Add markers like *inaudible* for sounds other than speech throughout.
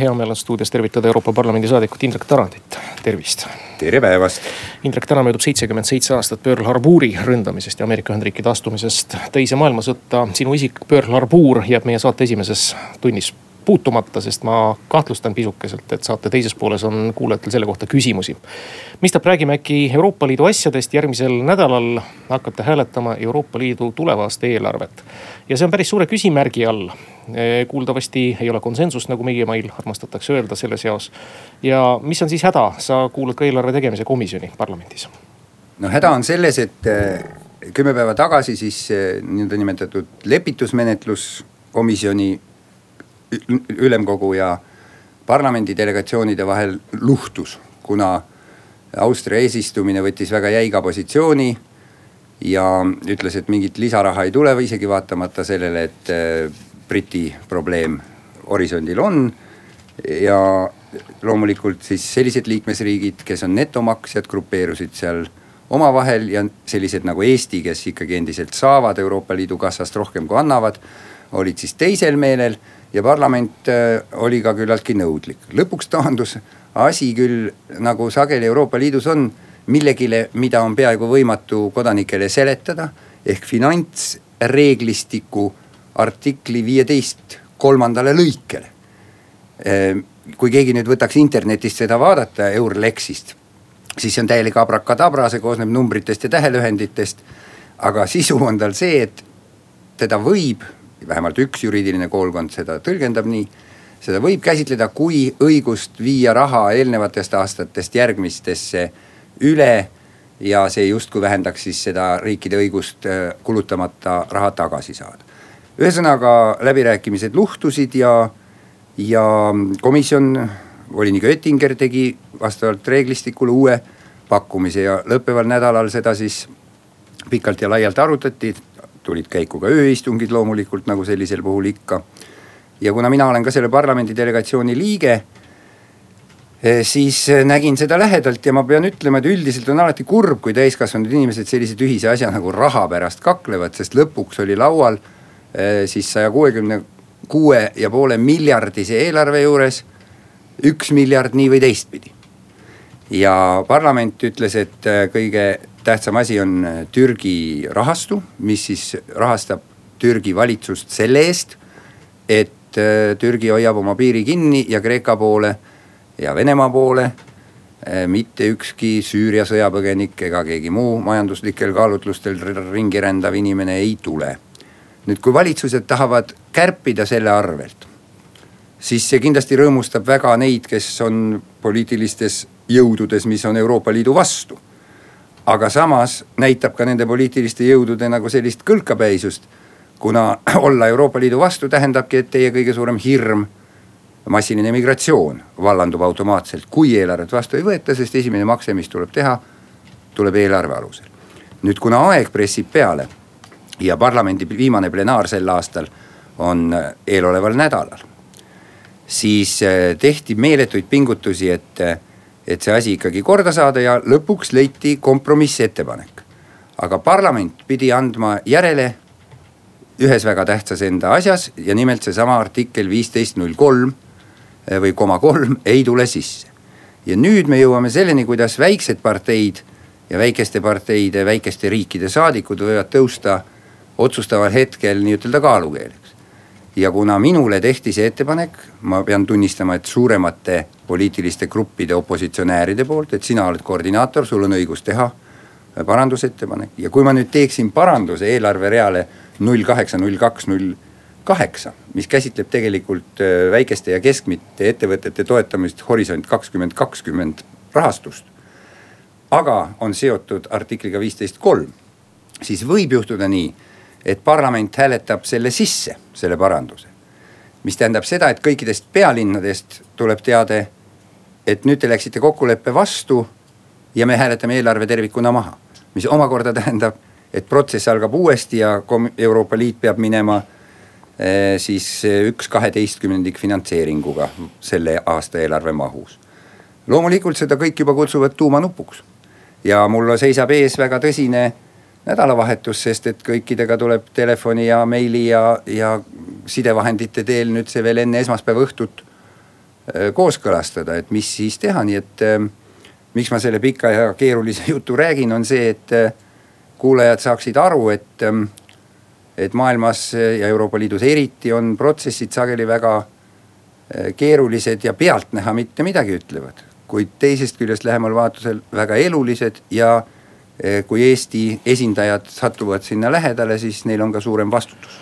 hea meel on stuudios tervitada Euroopa Parlamendi saadikut Indrek Tarandit, tervist. tere päevast. Indrek, täna möödub seitsekümmend seitse aastat Pearl Harbori ründamisest ja Ameerika Ühendriikide astumisest teise maailmasõtta. sinu isik Pearl Harbor jääb meie saate esimeses tunnis puutumata, sest ma kahtlustan pisukeselt, et saate teises pooles on kuulajatel selle kohta küsimusi. mistap räägime äkki Euroopa Liidu asjadest, järgmisel nädalal hakkate hääletama Euroopa Liidu tuleva aasta eelarvet. ja see on päris suure küsimärgi all. E, kuuldavasti ei ole konsensust, nagu meie mail armastatakse öelda selles jaos. ja mis on siis häda, sa kuulud ka eelarve tegemise komisjoni parlamendis. no häda on selles, et e, kümme päeva tagasi siis e, nii-öelda nimetatud lepitusmenetlus komisjoni ülemkogu ja parlamendi delegatsioonide vahel luhtus, kuna Austria eesistumine võttis väga jäiga positsiooni ja ütles, et mingit lisaraha ei tule, isegi vaatamata sellele, et äh, Briti probleem horisondil on. ja loomulikult siis sellised liikmesriigid, kes on netomaksjad, grupeerusid seal omavahel ja sellised nagu Eesti, kes ikkagi endiselt saavad Euroopa Liidu kassast rohkem kui annavad, olid siis teisel meelel ja parlament äh, oli ka küllaltki nõudlik. lõpuks taandus asi küll nagu sageli Euroopa Liidus on millegile, mida on peaaegu võimatu kodanikele seletada. ehk finantsreeglistiku artikli viieteist kolmandale lõikele. Äh, kui keegi nüüd võtaks internetist seda vaadata Eurlexist, siis see on täielik abrakadabra, see koosneb numbritest ja tähelühenditest. aga sisu on tal see, et teda võib vähemalt üks juriidiline koolkond seda tõlgendab nii. seda võib käsitleda kui õigust viia raha eelnevatest aastatest järgmistesse üle. ja see justkui vähendaks siis seda riikide õigust äh, kulutamata raha tagasi saada. ühesõnaga läbirääkimised luhtusid ja, ja komisjon, volinik Oettinger tegi vastavalt reeglistikule uue pakkumise ja lõppeval nädalal seda siis pikalt ja laialt arutati tulid käiku ka ööistungid loomulikult nagu sellisel puhul ikka. ja kuna mina olen ka selle parlamendi delegatsiooni liige eh, siis eh, nägin seda lähedalt ja ma pean ütlema, et üldiselt on alati kurb, kui täiskasvanud inimesed sellise tühise asja nagu raha pärast kaklevad, sest lõpuks oli laual eh, siis saja kuuekümne kuue ja poole miljardise eelarve juures üks miljard nii või teistpidi. ja parlament ütles, et kõige tähtsam asi on äh, Türgi rahastu, mis siis rahastab Türgi valitsust selle eest, et äh, Türgi hoiab oma piiri kinni ja Kreeka poole ja Venemaa poole äh, mitte ükski Süüria sõjapõgenik ega keegi muu majanduslikel kaalutlustel ringi rändav inimene ei tule. nüüd, kui valitsused tahavad kärpida selle arvelt, siis see kindlasti rõõmustab väga neid, kes on poliitilistes jõududes, mis on Euroopa Liidu vastu aga samas näitab ka nende poliitiliste jõudude nagu sellist kõlkapäisust. kuna *clears throat* olla Euroopa Liidu vastu tähendabki, et teie kõige suurem hirm, massiline migratsioon vallandub automaatselt, kui eelarvet vastu ei võeta, sest esimene makse, mis tuleb teha, tuleb eelarve alusel. nüüd, kuna aeg pressib peale ja parlamendi viimane plenaar sel aastal on eeloleval nädalal, siis eh, tehti meeletuid pingutusi, et eh, et see asi ikkagi korda saada ja lõpuks leiti kompromissettepanek. aga parlament pidi andma järele ühes väga tähtsas enda asjas ja nimelt seesama artikkel viisteist null kolm eh, või koma kolm ei tule sisse. ja nüüd me jõuame selleni, kuidas väiksed parteid ja väikeste parteide, väikeste riikide saadikud võivad tõusta otsustaval hetkel nii-ütelda kaalukeeleks ja kuna minule tehti see ettepanek, ma pean tunnistama, et suuremate poliitiliste gruppide opositsionääride poolt, et sina oled koordinaator, sul on õigus teha parandusettepanek ja kui ma nüüd teeksin paranduse eelarvereale null kaheksa, null kaks, null kaheksa, mis käsitleb tegelikult äh, väikeste ja keskmiste ettevõtete toetamist Horisont kakskümmend kakskümmend rahastust. aga on seotud artikliga viisteist kolm, siis võib juhtuda nii et parlament hääletab selle sisse, selle paranduse. mis tähendab seda, et kõikidest pealinnadest tuleb teade, et nüüd te läksite kokkuleppe vastu ja me hääletame eelarve tervikuna maha. mis omakorda tähendab, et protsess algab uuesti ja Euroopa Liit peab minema eh, siis üks kaheteistkümnendik finantseeringuga selle aasta eelarve mahus. loomulikult seda kõik juba kutsuvad tuumanupuks ja mul seisab ees väga tõsine nädalavahetus, sest et kõikidega tuleb telefoni ja meili ja, ja sidevahendite teel nüüd see veel enne esmaspäeva õhtut äh, kooskõlastada, et mis siis teha, nii et äh, miks ma selle pika ja keerulise *laughs* jutu räägin, on see, et äh, kuulajad saaksid aru, et, et maailmas ja Euroopa Liidus eriti on protsessid sageli väga keerulised ja pealtnäha mitte midagi ütlevad. kuid teisest küljest lähemal vaatlusel väga elulised ja kui Eesti esindajad satuvad sinna lähedale, siis neil on ka suurem vastutus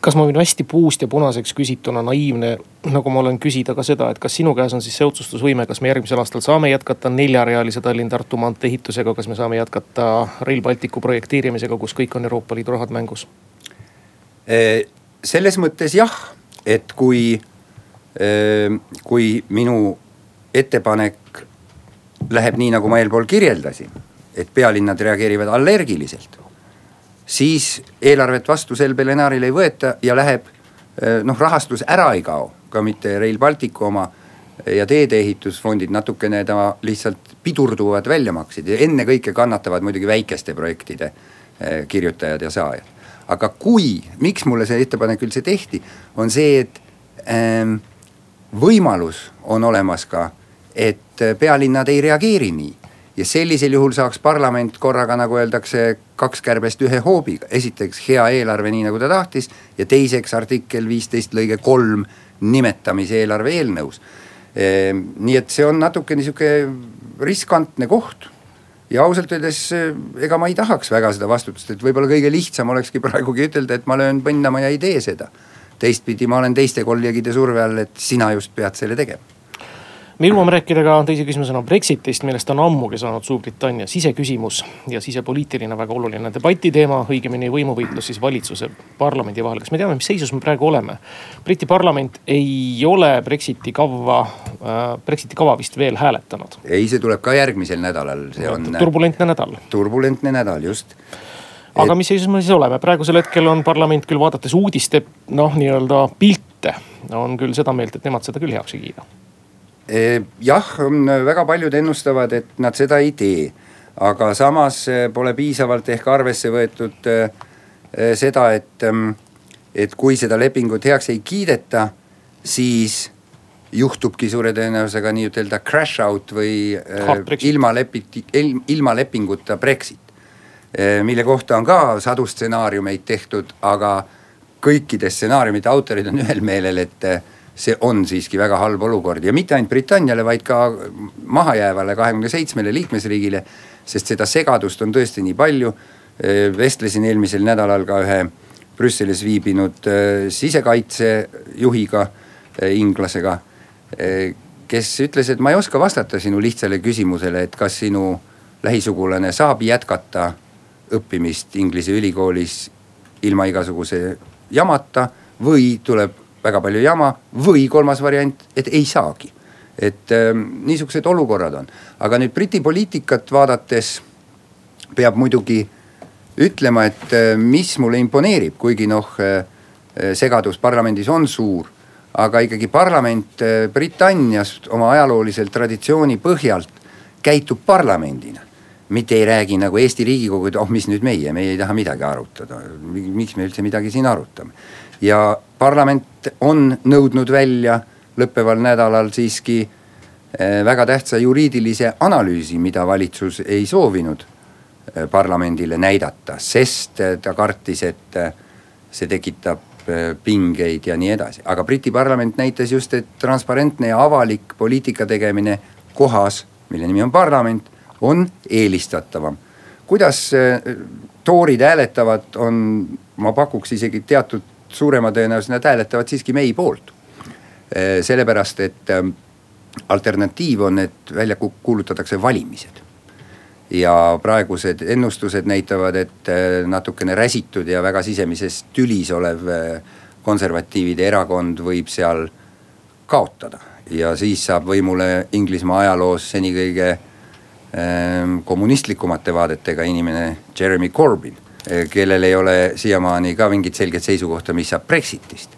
kas ma võin hästi puust ja punaseks küsituna naiivne, nagu ma olen, küsida ka seda, et kas sinu käes on siis see otsustusvõime, kas me järgmisel aastal saame jätkata neljarealise Tallinn-Tartu maantee ehitusega, kas me saame jätkata Rail Balticu projekteerimisega, kus kõik on Euroopa Liidu rahad mängus? selles mõttes jah, et kui, kui minu ettepanek läheb nii, nagu ma eelpool kirjeldasin, et pealinnad reageerivad allergiliselt siis eelarvet vastu sel plenaaril ei võeta ja läheb eh, noh, rahastus ära ei kao, ka mitte Rail Balticu oma ja teedeehitusfondid natukene ta lihtsalt pidurduvad väljamaksed ja ennekõike kannatavad muidugi väikeste projektide eh, kirjutajad ja saajad. aga kui, miks mulle see ettepanek üldse tehti, on see, et ähm, võimalus on olemas ka, et pealinnad ei reageeri nii ja sellisel juhul saaks parlament korraga, nagu öeldakse, kaks kärbest ühe hoobiga. esiteks hea eelarve, nii nagu ta tahtis ja teiseks artikkel viisteist lõige kolm nimetamise eelarve eelnõus. Ehm, nii et see on natuke nihuke riskantne koht ja ausalt öeldes ega ma ei tahaks väga seda vastutust, et võib-olla kõige lihtsam olekski *laughs* praegugi ütelda, et ma löön põnnama ja ei tee seda. teistpidi ma olen teiste kolleegide surve all, et sina just pead selle tegema me jõuame rääkida ka teise küsimusena Brexitist, millest on ammugi saanud Suurbritannia siseküsimus ja sisepoliitiline väga oluline debatiteema, õigemini võimuvõitlus siis valitsuse, parlamendi vahel. kas me teame, mis seisus me praegu oleme? Briti parlament ei ole Brexiti kava äh,, Brexiti kava vist veel hääletanud. ei, see tuleb ka järgmisel nädalal, see on. turbulentne nädal. turbulentne nädal, just aga mis seisus me siis oleme, praegusel hetkel on parlament küll vaadates uudiste noh, nii-öelda pilte, on küll seda meelt, et nemad seda küll heaks ei kiida jah, väga paljud ennustavad, et nad seda ei tee. aga samas eh, pole piisavalt ehk arvesse võetud eh, seda, et, mm, et kui seda lepingut heaks ei kiideta, siis juhtubki suure tõenäosusega nii-ütelda crash out või ilma lepiti-, ilma lepinguta Brexit. mille kohta on ka sadu stsenaariumeid tehtud, aga kõikide stsenaariumite autorid on ühel meelel, et see on siiski väga halb olukord ja mitte ainult Britanniale, vaid ka mahajäävale kahekümne seitsmele liikmesriigile. sest seda segadust on tõesti nii palju. vestlesin eelmisel nädalal ka ühe Brüsselis viibinud äh, sisekaitsejuhiga, äh, inglasega. Äh, kes ütles, et ma ei oska vastata sinu lihtsale küsimusele, et kas sinu lähisugulane saab jätkata õppimist Inglise ülikoolis ilma igasuguse jamata või tuleb väga palju jama või kolmas variant, et ei saagi. et äh, niisugused olukorrad on, aga nüüd Briti poliitikat vaadates peab muidugi ütlema, et äh, mis mulle imponeerib, kuigi noh äh, segadus parlamendis on suur aga ikkagi parlament äh, Britannias oma ajalooliselt traditsiooni põhjalt käitub parlamendina. mitte ei räägi nagu Eesti Riigikogu, et oh, mis nüüd meie, meie ei taha midagi arutada, miks me üldse midagi siin arutame ja parlament on nõudnud välja lõppeval nädalal siiski eh, väga tähtsa juriidilise analüüsi, mida valitsus ei soovinud eh, parlamendile näidata, sest eh, ta kartis, et see tekitab pingeid ja nii edasi, aga Briti parlament näitas just, et transparentne ja avalik poliitika tegemine kohas, mille nimi on parlament, on eelistatavam. kuidas toorid hääletavad, on, ma pakuks isegi teatud suurema tõenäosusega nad hääletavad siiski mei poolt. Eh, sellepärast, et eh, alternatiiv on, et välja kuulutatakse valimised. ja praegused ennustused näitavad, et eh, natukene räsitud ja väga sisemises tülis olev konservatiivide erakond võib seal kaotada. ja siis saab võimule Inglismaa ajaloos seni kõige ähm, kommunistlikumate vaadetega inimene Jeremy Corbyn. Äh, kellel ei ole siiamaani ka mingit selget seisukohta, mis saab Brexitist.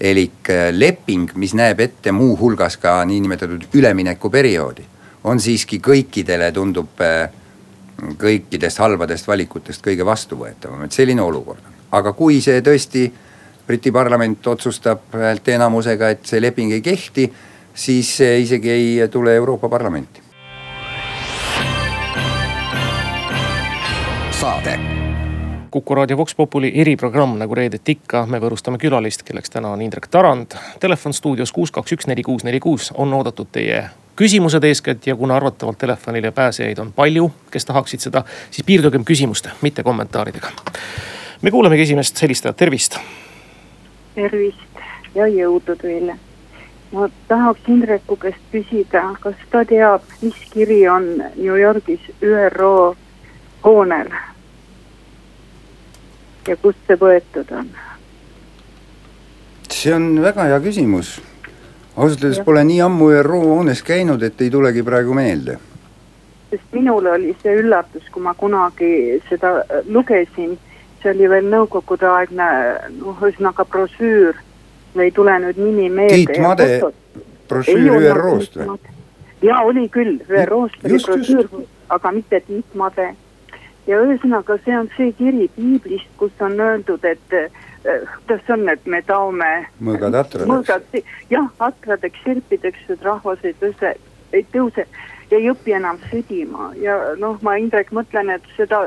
elik äh, leping, mis näeb ette muuhulgas ka niinimetatud üleminekuperioodi, on siiski kõikidele tundub äh, kõikidest halbadest valikutest kõige vastuvõetavam, et selline olukord on. aga kui see tõesti Briti parlament otsustab häälteenamusega, et see leping ei kehti, siis see isegi ei tule Euroopa Parlamenti. saade Kuku raadio Vox Populi eriprogramm nagu reedeti ikka, me võõrustame külalist, kelleks täna on Indrek Tarand. Telefon stuudios kuus, kaks, üks, neli, kuus, neli, kuus on oodatud teie küsimused eeskätt ja kuna arvatavalt telefonile pääsejaid on palju, kes tahaksid seda, siis piirdugem küsimuste, mitte kommentaaridega. me kuulamegi esimest helistajat, tervist. tervist ja jõudu teile. ma tahaks Indreku käest küsida, kas ta teab, mis kiri on New Yorgis ÜRO hoonel? Ja kust see võetud on? see on väga hea küsimus ausalt öeldes pole nii ammu ÜRO hoones käinud, et ei tulegi praegu meelde. sest minule oli see üllatus, kui ma kunagi seda äh, lugesin, see oli veel nõukogudeaegne noh, ühesõnaga brošüür, ei tule nüüd nimi meelde. Tiit Made brošüür ÜRO-st või? ja oli küll, ÜRO-st oli brošüür, aga mitte Tiit Made. Ja ühesõnaga, see on see kiri piiblist, kus on öeldud, et kuidas see on, et me taome. mõõgad atradeks. mõõgad, jah, atradeks, sirpideks, et rahvas ei tõuse, ei tõuse ja ei õpi enam sõdima ja noh, ma Indrek mõtlen, et seda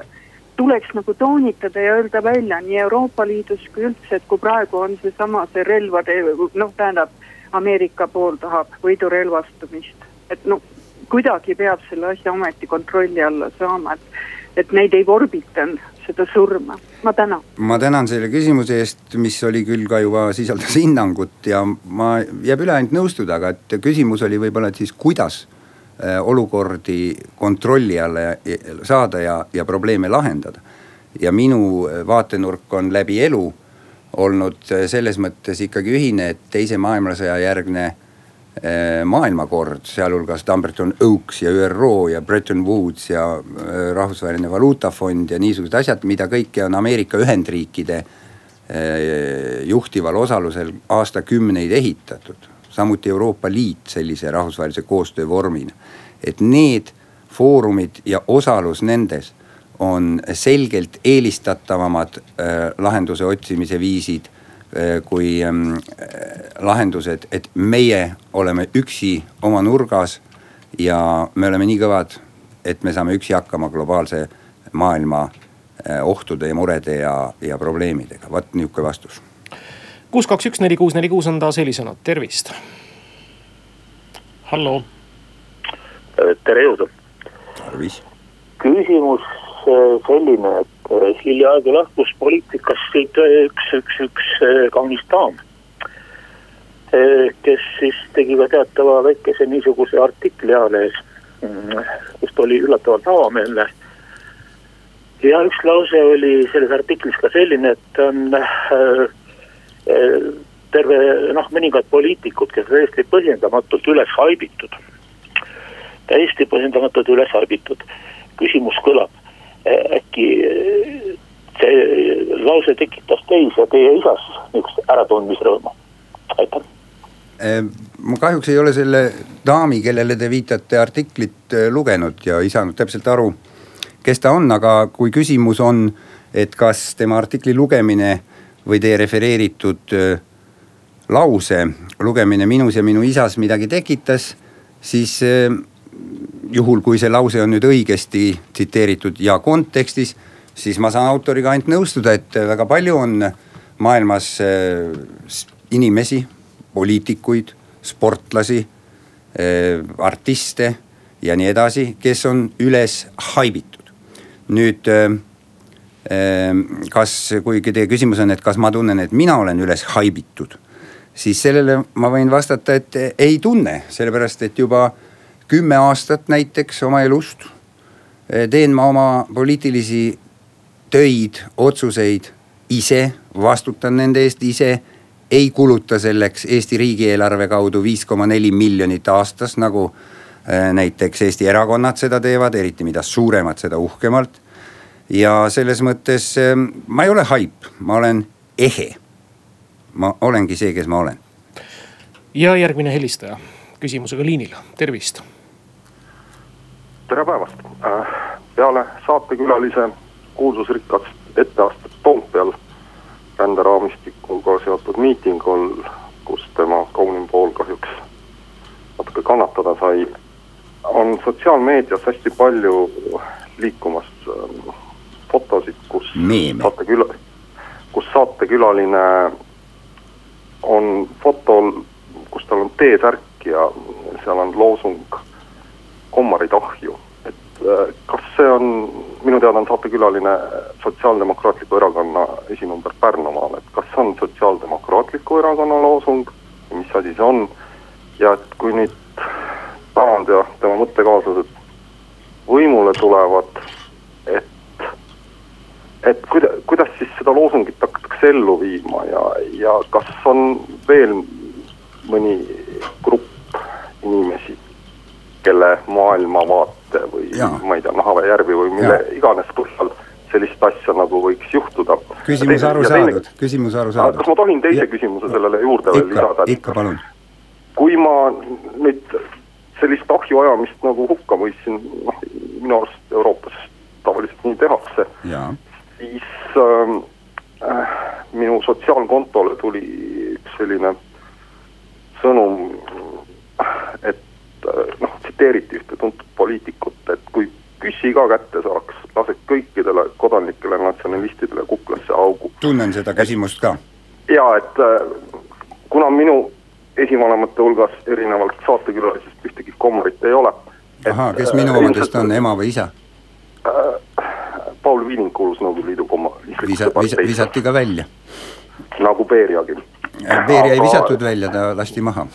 tuleks nagu toonitada ja öelda välja nii Euroopa Liidus kui üldse, et kui praegu on seesama see relvade noh, tähendab Ameerika pool tahab võidurelvastumist, et noh, kuidagi peab selle asja ometi kontrolli alla saama, et, et neid ei vorbita seda surma, ma tänan. ma tänan selle küsimuse eest, mis oli küll ka juba sisaldas hinnangut ja ma, jääb üle ainult nõustuda, aga et küsimus oli võib-olla, et siis kuidas äh, olukordi kontrolli alla saada ja, ja probleeme lahendada. ja minu vaatenurk on läbi elu olnud selles mõttes ikkagi ühine, et teise maailmasõja järgne maailmakord, sealhulgas Dumbarton Oaks ja ÜRO ja Bretton Woods ja eh, rahvusvaheline valuutafond ja niisugused asjad, mida kõike on Ameerika Ühendriikide eh, juhtival osalusel aastakümneid ehitatud. samuti Euroopa Liit sellise rahvusvahelise koostöö vormina. et need foorumid ja osalus nendes on selgelt eelistatavamad lahenduse otsimise viisid Äh, kui ähm, lahendused, et meie oleme üksi oma nurgas ja me oleme nii kõvad, et me saame üksi hakkama globaalse maailma äh, ohtude ja murede ja, ja probleemidega, vot nihuke vastus. kuus, kaks, üks, neli, kuus, neli, kuus on taas helisõnad, tervist. halloo. tere jõudu. tervis. küsimus äh, selline, et hiljaaegu lahkus poliitikast siit üks, üks, üks eh, kaunis daam. Eh, kes siis tegi ka teatava väikese niisuguse artikli ajalehes, mm, kus ta oli üllatavalt avameelne. ja üks lause oli selles artiklis ka selline, et on äh, terve noh, mõningad poliitikud, kes täiesti põhjendamatult üles haibitud. täiesti põhjendamatult üles haibitud. küsimus kõlab äkki see lause tekitas teis ja teie isas niisugust äratundmisrõõmu, aitäh. ma kahjuks ei ole selle daami, kellele te viitate, artiklit äh, lugenud ja ei saanud täpselt aru, kes ta on, aga kui küsimus on, et kas tema artikli lugemine või teie refereeritud äh, lause lugemine minus ja minu isas midagi tekitas, siis äh, juhul, kui see lause on nüüd õigesti tsiteeritud ja kontekstis, siis ma saan autoriga ainult nõustuda, et väga palju on maailmas äh, inimesi, poliitikuid, sportlasi, äh, artiste ja nii edasi, kes on üles haibitud. nüüd äh, kas, kuigi teie küsimus on, et kas ma tunnen, et mina olen üles haibitud, siis sellele ma võin vastata, et ei tunne, sellepärast et juba kümme aastat näiteks oma elust eh, teen ma oma poliitilisi töid, otsuseid ise, vastutan nende eest ise ei kuluta selleks Eesti riigieelarve kaudu viis koma neli miljonit aastas, nagu äh, näiteks Eesti erakonnad seda teevad, eriti mida suuremad, seda uhkemalt. ja selles mõttes ähm, ma ei ole haip, ma olen ehe. ma olengi see, kes ma olen. ja järgmine helistaja küsimusega liinil, tervist. Tere päevast, äh, peale saatekülalise kuulsusrikkast etteastet Toompeal ränderaamistikuga seotud miitingul, kus tema kaunim pool kahjuks natuke kannatada sai, on sotsiaalmeedias hästi palju liikumas ähm, fotosid, kus saateküla, kus saatekülaline on fotol, kus tal on T-särk ja seal on loosung Kommarid ahju. et äh, kas see on, minu teada on saatekülaline Sotsiaaldemokraatliku Erakonna esinumber Pärnumaal, et kas see on Sotsiaaldemokraatliku Erakonna loosung mis asi see on. ja et kui nüüd Tarand ja tema mõttekaaslased võimule tulevad, et, et kuida-, kuidas siis seda loosungit hakatakse ellu viima ja, ja kas on veel mõni grupp inimesi, kelle maailmavaate või ja. ma ei tea, nahavärvi või mille ja. iganes põhjal sellist asja nagu võiks juhtuda. küsimus aru saadud, küsimus aru saadud. kas ma tohin teise ja. küsimuse sellele juurde ikka, veel lisada? ikka, palun. kui ma nüüd sellist ahju ajamist nagu hukka mõistsin, noh minu arust Euroopas tavaliselt nii tehakse, siis ähm, äh, minu sotsiaalkontole tuli üks selline sõnum, et äh, noh, tsiteeriti ühte tuntud poliitikut, et kui püssi ka kätte saaks, laseks kõikidele kodanikele natsionalistidele kuklasse augu. tunnen seda küsimust ka. ja et äh, kuna minu esivanemate hulgas erinevalt saatekülalisest ühtegi kommarit ei ole. ahah, kes minu äh, omadest on, ema või isa äh,? Paul Viining kuulus Nõukogude Liidu komma-. Visa, visa, visati ka välja. nagu Beriagi Beria ei visatud välja, ta lasti maha.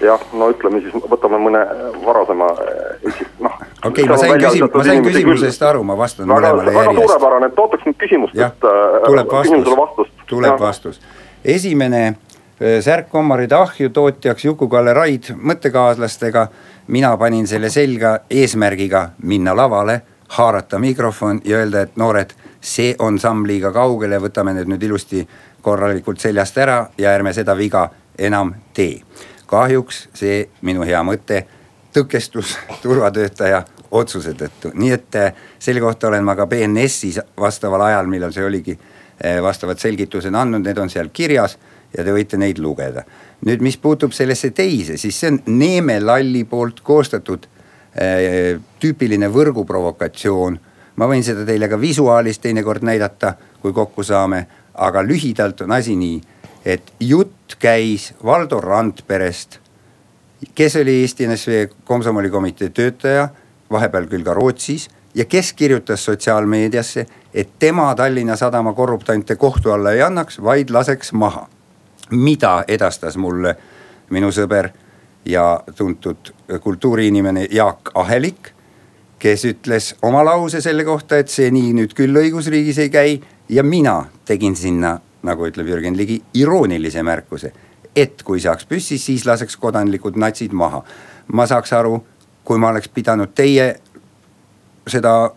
Jah, no ütleme siis, võtame mõne varasema eh, esi-, noh. okei okay,, ma sain küsim-, ma sain küsimusest aru, ma vastan väga, mõlemale järjest. väga suurepärane, et ootaks nüüd küsimust, et äh, tuleb vastus, vastust. tuleb ja. vastus. esimene äh, särk Kommaride ahju tootjaks Juku-Kalle Raid mõttekaaslastega. mina panin selle selga eesmärgiga minna lavale, haarata mikrofon ja öelda, et noored, see on samm liiga kaugele, võtame need nüüd ilusti korralikult seljast ära ja ärme seda viga enam tee. Kahjuks see minu hea mõte tõkestus *laughs* turvatöötaja otsuse tõttu, nii et eh, selle kohta olen ma ka BNS-is vastaval ajal, millal see oligi, eh, vastavad selgitused andnud, need on seal kirjas ja te võite neid lugeda. nüüd, mis puutub sellesse teise, siis see on Neeme Lalli poolt koostatud äh, tüüpiline võrguprovokatsioon. ma võin seda teile ka visuaalis teinekord näidata, kui kokku saame aga lühidalt on asi nii, et jutt käis Valdo Randperest, kes oli Eesti NSV komsomolikomitee töötaja, vahepeal küll ka Rootsis ja kes kirjutas sotsiaalmeediasse, et tema Tallinna Sadama korruptante kohtu alla ei annaks, vaid laseks maha. mida edastas mulle minu sõber ja tuntud kultuuriinimene Jaak Ahelik, kes ütles oma lause selle kohta, et see nii nüüd küll õigusriigis ei käi ja mina tegin sinna, nagu ütleb Jürgen Ligi, iroonilise märkuse. et kui saaks püssi, siis laseks kodanlikud natsid maha. ma saaks aru, kui ma oleks pidanud teie seda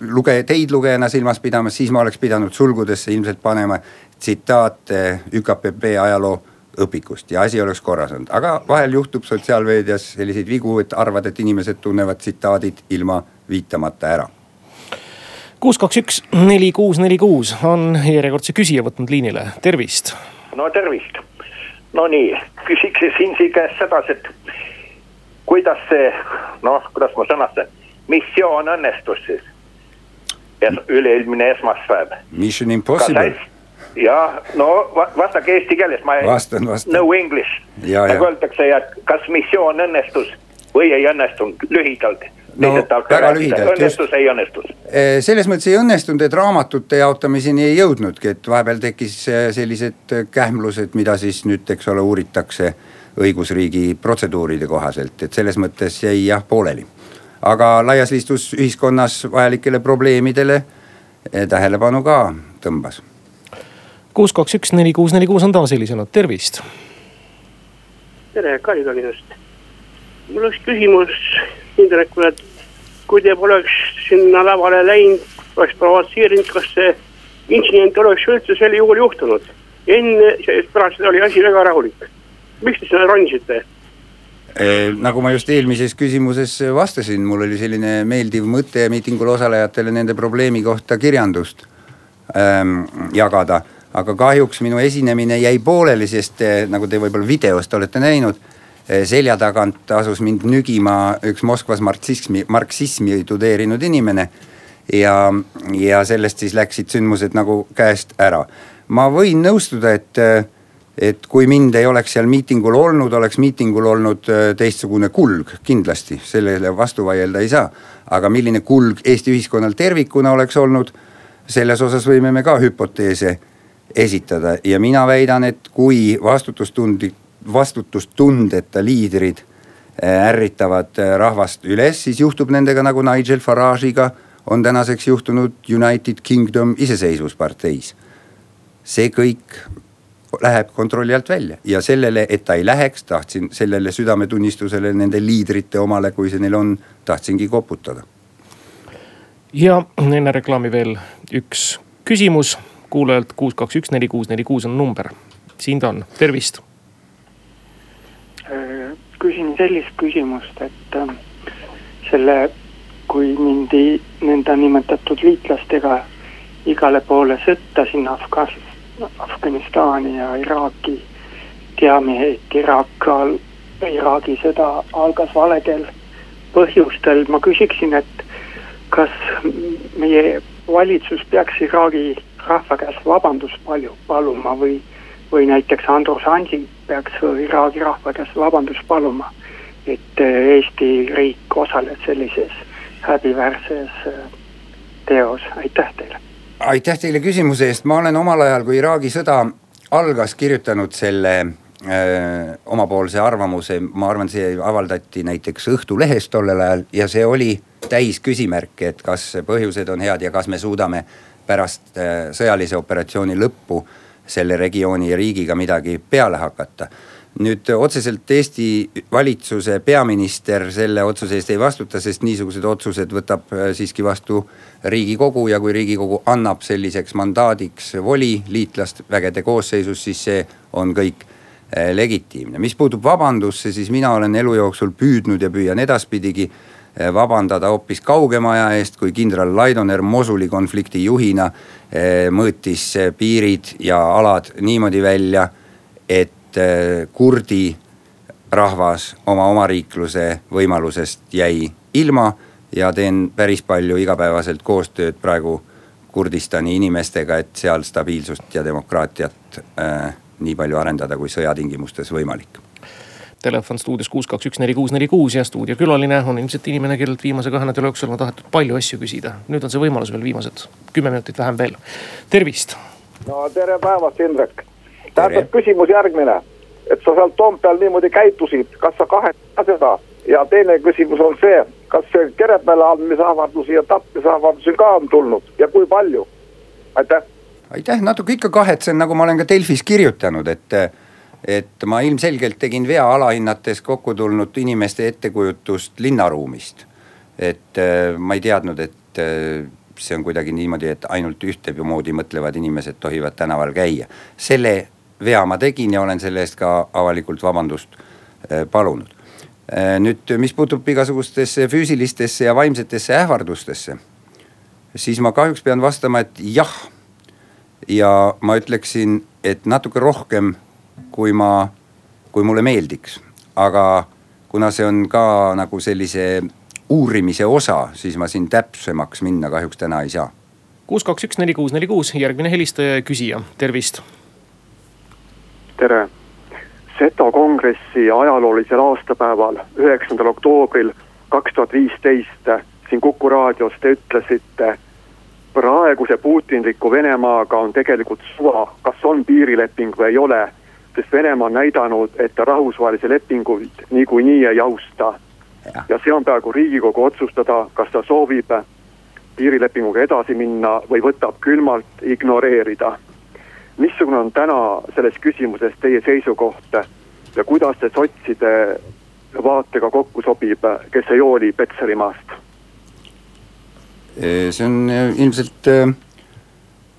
luge-, teid lugejana silmas pidama, siis ma oleks pidanud sulgudesse ilmselt panema tsitaate ÜKPP ajaloo õpikust ja asi oleks korras olnud, aga vahel juhtub sotsiaalmeedias selliseid vigu, et arvad, et inimesed tunnevad tsitaadid ilma viitamata ära kuus, kaks, üks, neli, kuus, neli, kuus on järjekordse küsija võtnud liinile, tervist. no tervist. Nonii, küsiksin Sinsi käest sedasi, et kuidas see, noh, kuidas ma sõnastan, missioon õnnestus siis es,? üle-eelmine esmaspäev. Mission impossible. jah, no vastake eesti keeles, ma ei. vastan, vastan. no english. nagu öeldakse, et kas missioon õnnestus või ei õnnestunud lühidalt no väga lühidalt. õnnestus, ei õnnestus? Eh, selles mõttes ei õnnestunud, et raamatute jaotamiseni ei jõudnudki, et vahepeal tekkis eh, sellised eh, kähmlused, mida siis nüüd, eks ole, uuritakse õigusriigi protseduuride kohaselt, et selles mõttes jäi jah pooleli. aga laias laastus ühiskonnas vajalikele probleemidele tähelepanu ka tõmbas kuus, kaks, üks, neli, kuus, neli, kuus on taas helisenud, tervist. tere, Talinast. Mul oleks küsimus Indrekule, et kui te poleks sinna lavale läinud, oleks provotseerinud, kas see intsident oleks üldse sel juhul juhtunud. enne, pärast seda oli asi väga rahulik. miks te sinna ronisite? nagu ma just eelmises küsimuses vastasin, mul oli selline meeldiv mõte miitingul osalejatele nende probleemi kohta kirjandust ähm, jagada. aga kahjuks minu esinemine jäi pooleli, sest äh, nagu te võib-olla videost olete näinud äh,, selja tagant asus mind nügima üks Moskvas marksismi, marksismi tudeerinud inimene. ja, ja sellest siis läksid sündmused nagu käest ära. ma võin nõustuda, et et kui mind ei oleks seal miitingul olnud, oleks miitingul olnud äh, teistsugune kulg, kindlasti, sellele vastu vaielda ei saa. aga milline kulg Eesti ühiskonnal tervikuna oleks olnud, selles osas võime me ka hüpoteese esitada ja mina väidan, et kui vastutustundlik, vastutustundeta liidrid äh, ärritavad äh, rahvast üles, siis juhtub nendega nagu Nigel Farage'iga on tänaseks juhtunud United Kingdom iseseisvusparteis. see kõik läheb kontrolli alt välja ja sellele, et ta ei läheks, tahtsin sellele südametunnistusele nende liidrite omale, kui see neil on, tahtsingi koputada. ja enne reklaami veel üks küsimus kuulajalt kuus, kaks, üks, neli, kuus, neli, kuus on number. siin ta on, tervist. Küsin sellist küsimust, et äh, selle, kui mindi nõndanimetatud liitlastega igale poole sõtta sinna Afgas-, Afganistani ja Iraaki. teame, et Iraak, Iraagi sõda algas valedel põhjustel, ma küsiksin, et kas meie valitsus peaks Iraagi rahva käest vabandust palju paluma või, või näiteks Andrus Ansip peaks Iraagi rahva käest vabandust paluma, et Eesti riik osaleb sellises häbiväärses teos, aitäh teile! Aitäh teile küsimuse eest, ma olen omal ajal, kui Iraagi sõda algas, kirjutanud selle öö, äh, omapoolse arvamuse, ma arvan, see avaldati näiteks Õhtulehes tollel ajal ja see oli täis küsimärke, et kas põhjused on head ja kas me suudame pärast öö, sõjalise operatsiooni lõppu selle regiooni ja riigiga midagi peale hakata nüüd otseselt Eesti valitsuse peaminister selle otsuse eest ei vastuta, sest niisugused otsused võtab äh, siiski vastu riigikogu ja kui riigikogu annab selliseks mandaadiks voli liitlasvägede koosseisus, siis see on kõik äh, legitiimne. mis puutub vabandusse, siis mina olen elu jooksul püüdnud ja püüan edaspidigi vabandada hoopis kaugema aja eest, kui kindral Laidoner Mosuli konflikti juhina mõõtis piirid ja alad niimoodi välja, et et kurdi rahvas oma omariikluse võimalusest jäi ilma ja teen päris palju igapäevaselt koostööd praegu Kurdistani inimestega, et seal stabiilsust ja demokraatiat äh, nii palju arendada, kui sõjatingimustes võimalik telefon stuudios kuus, kaks, üks, neli, kuus, neli, kuus ja stuudiokülaline on ilmselt inimene, kellelt viimase kahe nädala jooksul on tahetud palju asju küsida. nüüd on see võimalus veel viimased kümme minutit vähem veel, tervist. no tere päevast, Indrek! Tähendab küsimus järgmine, et sa seal Toompeal niimoodi käitusid, kas sa kahetsed seda? Ja teine küsimus on see, kas see Keremäele andmisavaldusi ja tapmisavaldusi ka on tulnud ja kui palju, aitäh. aitäh, natuke ikka kahetsen, nagu ma olen ka Delfis kirjutanud, et, et ma ilmselgelt tegin vea alahinnates kokku tulnud inimeste ettekujutust linnaruumist. et ma ei teadnud, et see on kuidagi niimoodi, et ainult ühtemoodi mõtlevad inimesed tohivad tänaval käia. selle vea ma tegin ja olen selle eest ka avalikult vabandust äh, palunud. Äh, nüüd, mis puutub igasugustesse füüsilistesse ja vaimsetesse ähvardustesse, siis ma kahjuks pean vastama, et jah. ja ma ütleksin, et natuke rohkem, kui ma, kui mulle meeldiks, aga kuna see on ka nagu sellise uurimise osa, siis ma siin täpsemaks minna kahjuks täna ei saa. kuus, kaks, üks, neli, kuus, neli, kuus, järgmine helistaja ja küsija, tervist tere. Seto kongressi ajaloolisel aastapäeval, üheksandal oktoobril kaks tuhat viisteist siin Kuku raadios te ütlesite. praeguse putinliku Venemaaga on tegelikult suva, kas on piirileping või ei ole. Sest Venemaa on näidanud, et ta rahvusvahelisi lepinguid niikuinii ei austa. ja see on praegu riigikogu otsustada, kas ta soovib piirilepinguga edasi minna või võtab külmalt ignoreerida missugune on täna selles küsimuses teie seisukoht ja kuidas see sotside vaatega kokku sobib, kes ei hooli Petserimaast? see on ilmselt,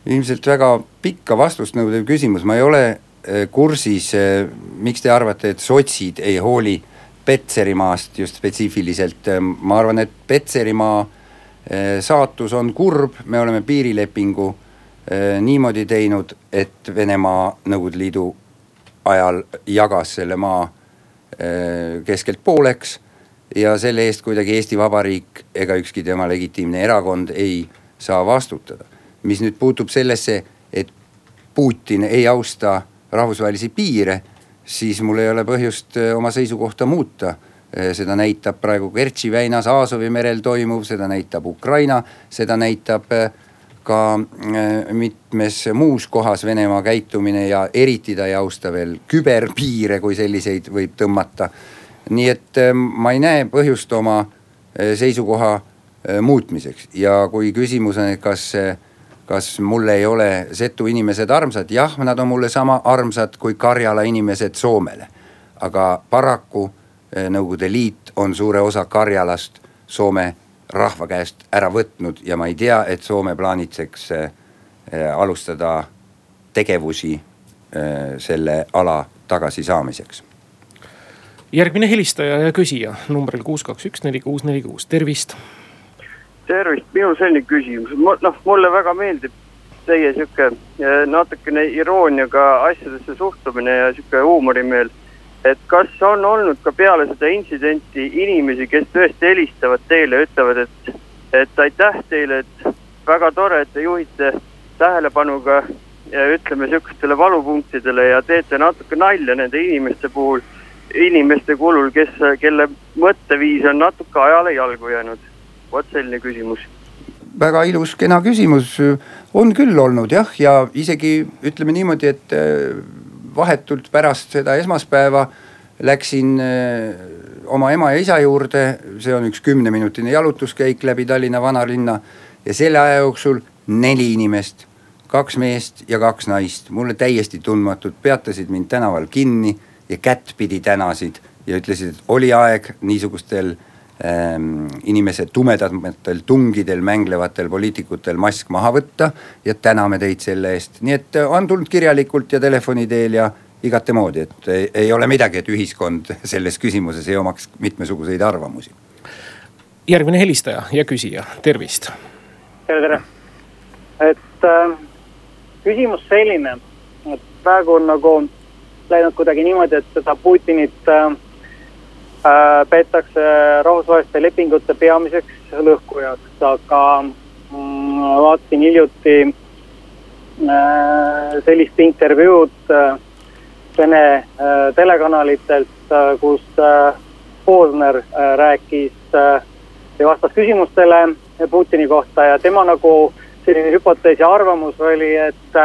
ilmselt väga pikka vastust nõudev küsimus, ma ei ole kursis, miks te arvate, et sotsid ei hooli Petserimaast just spetsiifiliselt, ma arvan, et Petserimaa saatus on kurb, me oleme piirilepingu niimoodi teinud, et Venemaa Nõukogude Liidu ajal jagas selle maa keskelt pooleks ja selle eest kuidagi Eesti Vabariik ega ükski tema legitiimne erakond ei saa vastutada. mis nüüd puutub sellesse, et Putin ei austa rahvusvahelisi piire, siis mul ei ole põhjust oma seisukohta muuta. seda näitab praegu Kertši väinas Aasovi merel toimuv, seda näitab Ukraina, seda näitab ka mitmes muus kohas Venemaa käitumine ja eriti ta ei austa veel küberpiire, kui selliseid võib tõmmata. nii et ma ei näe põhjust oma seisukoha muutmiseks ja kui küsimus on, et kas kas mulle ei ole setu inimesed armsad, jah, nad on mulle sama armsad kui Karjala inimesed Soomele. aga paraku Nõukogude Liit on suure osa Karjalast Soome rahva käest ära võtnud ja ma ei tea, et Soome plaanitseks alustada tegevusi selle ala tagasisaamiseks. järgmine helistaja ja küsija numbril kuus, kaks, üks, neli, kuus, neli, kuus, tervist tervist, minul selline küsimus, noh mulle väga meeldib teie sihuke natukene irooniaga asjadesse suhtumine ja sihuke huumorimeel. et kas on olnud ka peale seda intsidenti inimesi, kes tõesti helistavad teile ütlevad, et, et aitäh teile, et väga tore, et te juhite tähelepanu ka ja ütleme sihukestele valupunktidele ja teete natuke nalja nende inimeste puhul, inimeste kulul, kes, kelle mõtteviis on natuke ajale jalgu jäänud vot selline küsimus. väga ilus, kena küsimus, on küll olnud jah, ja isegi ütleme niimoodi, et äh, vahetult pärast seda esmaspäeva läksin äh, oma ema ja isa juurde, see on üks kümneminutine jalutuskäik läbi Tallinna vanalinna ja selle aja jooksul neli inimest, kaks meest ja kaks naist, mulle täiesti tundmatud, peatasid mind tänaval kinni ja kättpidi tänasid ja ütlesid, et oli aeg niisugustel ähm, inimesed tumedamatel tungidel mänglevatel poliitikutel mask maha võtta. ja täname teid selle eest, nii et äh, on tulnud kirjalikult ja telefoni teel ja igatemoodi, et ei, ei ole midagi, et ühiskond *laughs* selles küsimuses ei omaks mitmesuguseid arvamusi. järgmine helistaja ja küsija, tervist. tere, tere. et äh, küsimus selline, et praegu on nagu läinud kuidagi niimoodi, et seda Putinit Äh, peetakse rahvusvaheliste lepingute peamiseks lõhkujaks, aga mm, vaatasin hiljuti äh, sellist intervjuud äh, Vene telekanalitelt, kus Posner rääkis ja vastas küsimustele Putini kohta ja tema nagu selline hüpotees ja arvamus oli, et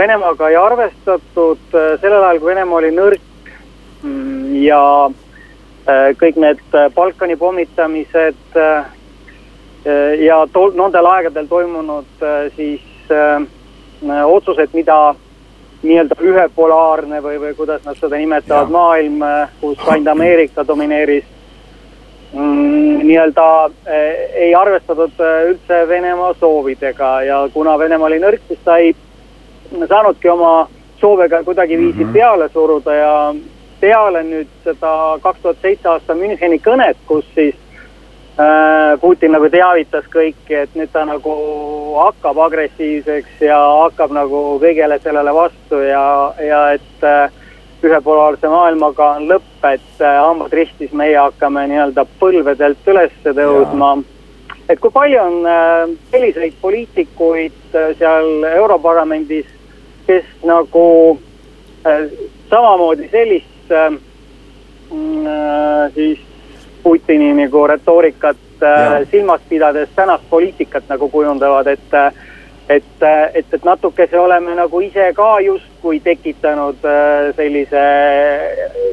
Venemaaga ei arvestatud sellel ajal, kui Venemaa oli nõrk Mm, ja äh, kõik need äh, Balkani pommitamised äh, ja tol-, nendel aegadel toimunud siis otsused, mida nii-öelda ühepolaarne või, või kuidas nad seda nimetavad, maailm, kus ainult Ameerika domineeris mm,. nii-öelda ei arvestatud üldse Venemaa soovidega ja kuna Venemaa oli nõrk, siis ta ei saanudki oma soove ka kuidagiviisi mm -hmm. peale suruda ja peale nüüd seda kaks tuhat seitse aasta Müncheni kõnet, kus siis äh, Putin nagu teavitas kõiki, et nüüd ta nagu hakkab agressiivseks ja hakkab nagu kõigele sellele vastu ja, ja et äh, ühepolaarse maailmaga on lõpp, et äh, hambad ristis, meie hakkame nii-öelda põlvedelt üles tõusma. et kui palju on selliseid poliitikuid seal Europarlamendis, kes nagu samamoodi sellist Äh, mm, äh, siis Putini nagu retoorikat äh, silmas pidades tänast poliitikat nagu kujundavad, et et, et, et natukese oleme nagu ise ka justkui tekitanud sellise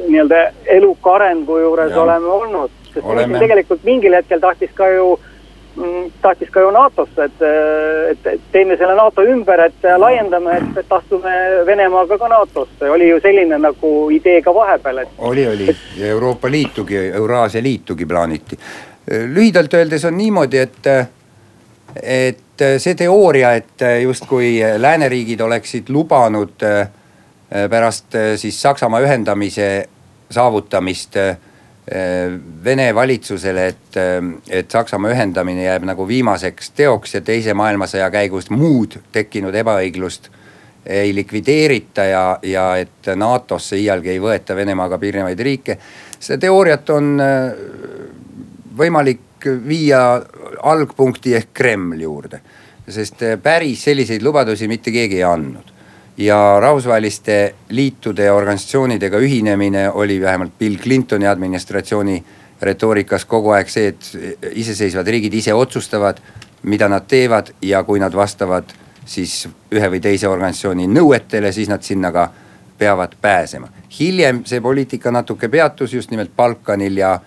nii-öelda eluka arengu juures ja. oleme olnud. sest oleme. tegelikult mingil hetkel tahtis ka ju mm, tahtis ka ju NATO-sse, et, et teeme selle NATO ümber, et laiendame, et, et astume Venemaaga ka NATO-sse, oli ju selline nagu idee ka vahepeal, et. oli, oli ja Euroopa Liitugi, Euraasia Liitugi plaaniti. lühidalt öeldes on niimoodi, et, et see teooria, et justkui lääneriigid oleksid lubanud pärast siis Saksamaa ühendamise saavutamist Vene valitsusele, et, et Saksamaa ühendamine jääb nagu viimaseks teoks ja teise maailmasõja käigus muud tekkinud ebaõiglust ei likvideerita ja, ja et NATO-sse iialgi ei võeta Venemaaga piirnevaid riike. seda teooriat on äh, võimalik viia algpunkti ehk Kreml juurde, sest äh, päris selliseid lubadusi mitte keegi ei andnud ja rahvusvaheliste liitude ja organisatsioonidega ühinemine oli vähemalt Bill Clintoni administratsiooni retoorikas kogu aeg see, et iseseisvad riigid ise otsustavad, mida nad teevad ja kui nad vastavad siis ühe või teise organisatsiooni nõuetele, siis nad sinna ka peavad pääsema. hiljem see poliitika natuke peatus just nimelt Balkanil ja,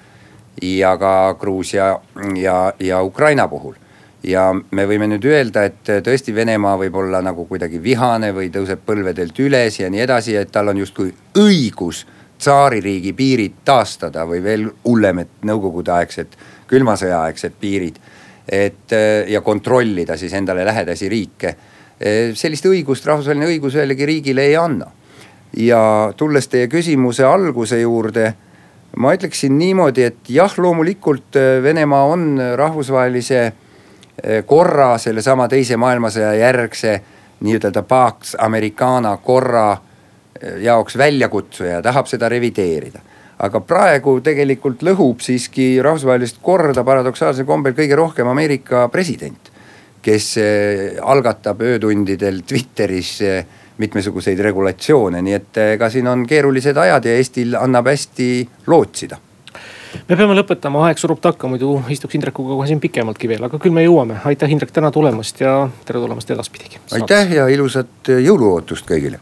ja ka Gruusia ja, ja Ukraina puhul ja me võime nüüd öelda, et tõesti Venemaa võib olla nagu kuidagi vihane või tõuseb põlvedelt üles ja nii edasi, et tal on justkui õigus tsaaririigi piirid taastada või veel hullem, et nõukogudeaegsed, külma sõja aegsed piirid. et ja kontrollida siis endale lähedasi riike. sellist õigust rahvusvaheline õigus ühelegi riigile ei anna. ja tulles teie küsimuse alguse juurde ma ütleksin niimoodi, et jah, loomulikult Venemaa on rahvusvahelise korra sellesama teise maailmasõja järgse nii-ütelda Pax Americana korra eh, jaoks väljakutsuja ja tahab seda revideerida. aga praegu tegelikult lõhub siiski rahvusvahelist korda paradoksaalsel kombel kõige rohkem Ameerika president. kes eh, algatab öötundidel Twitteris mitmesuguseid regulatsioone, nii et ega siin on keerulised ajad ja Eestil annab hästi lootsida me peame lõpetama, aeg surub takka, muidu istuks Indrekuga kohe siin pikemaltki veel, aga küll me jõuame. aitäh, Indrek, täna tulemast ja tere tulemast edaspidigi. aitäh ja ilusat jõuluootust kõigile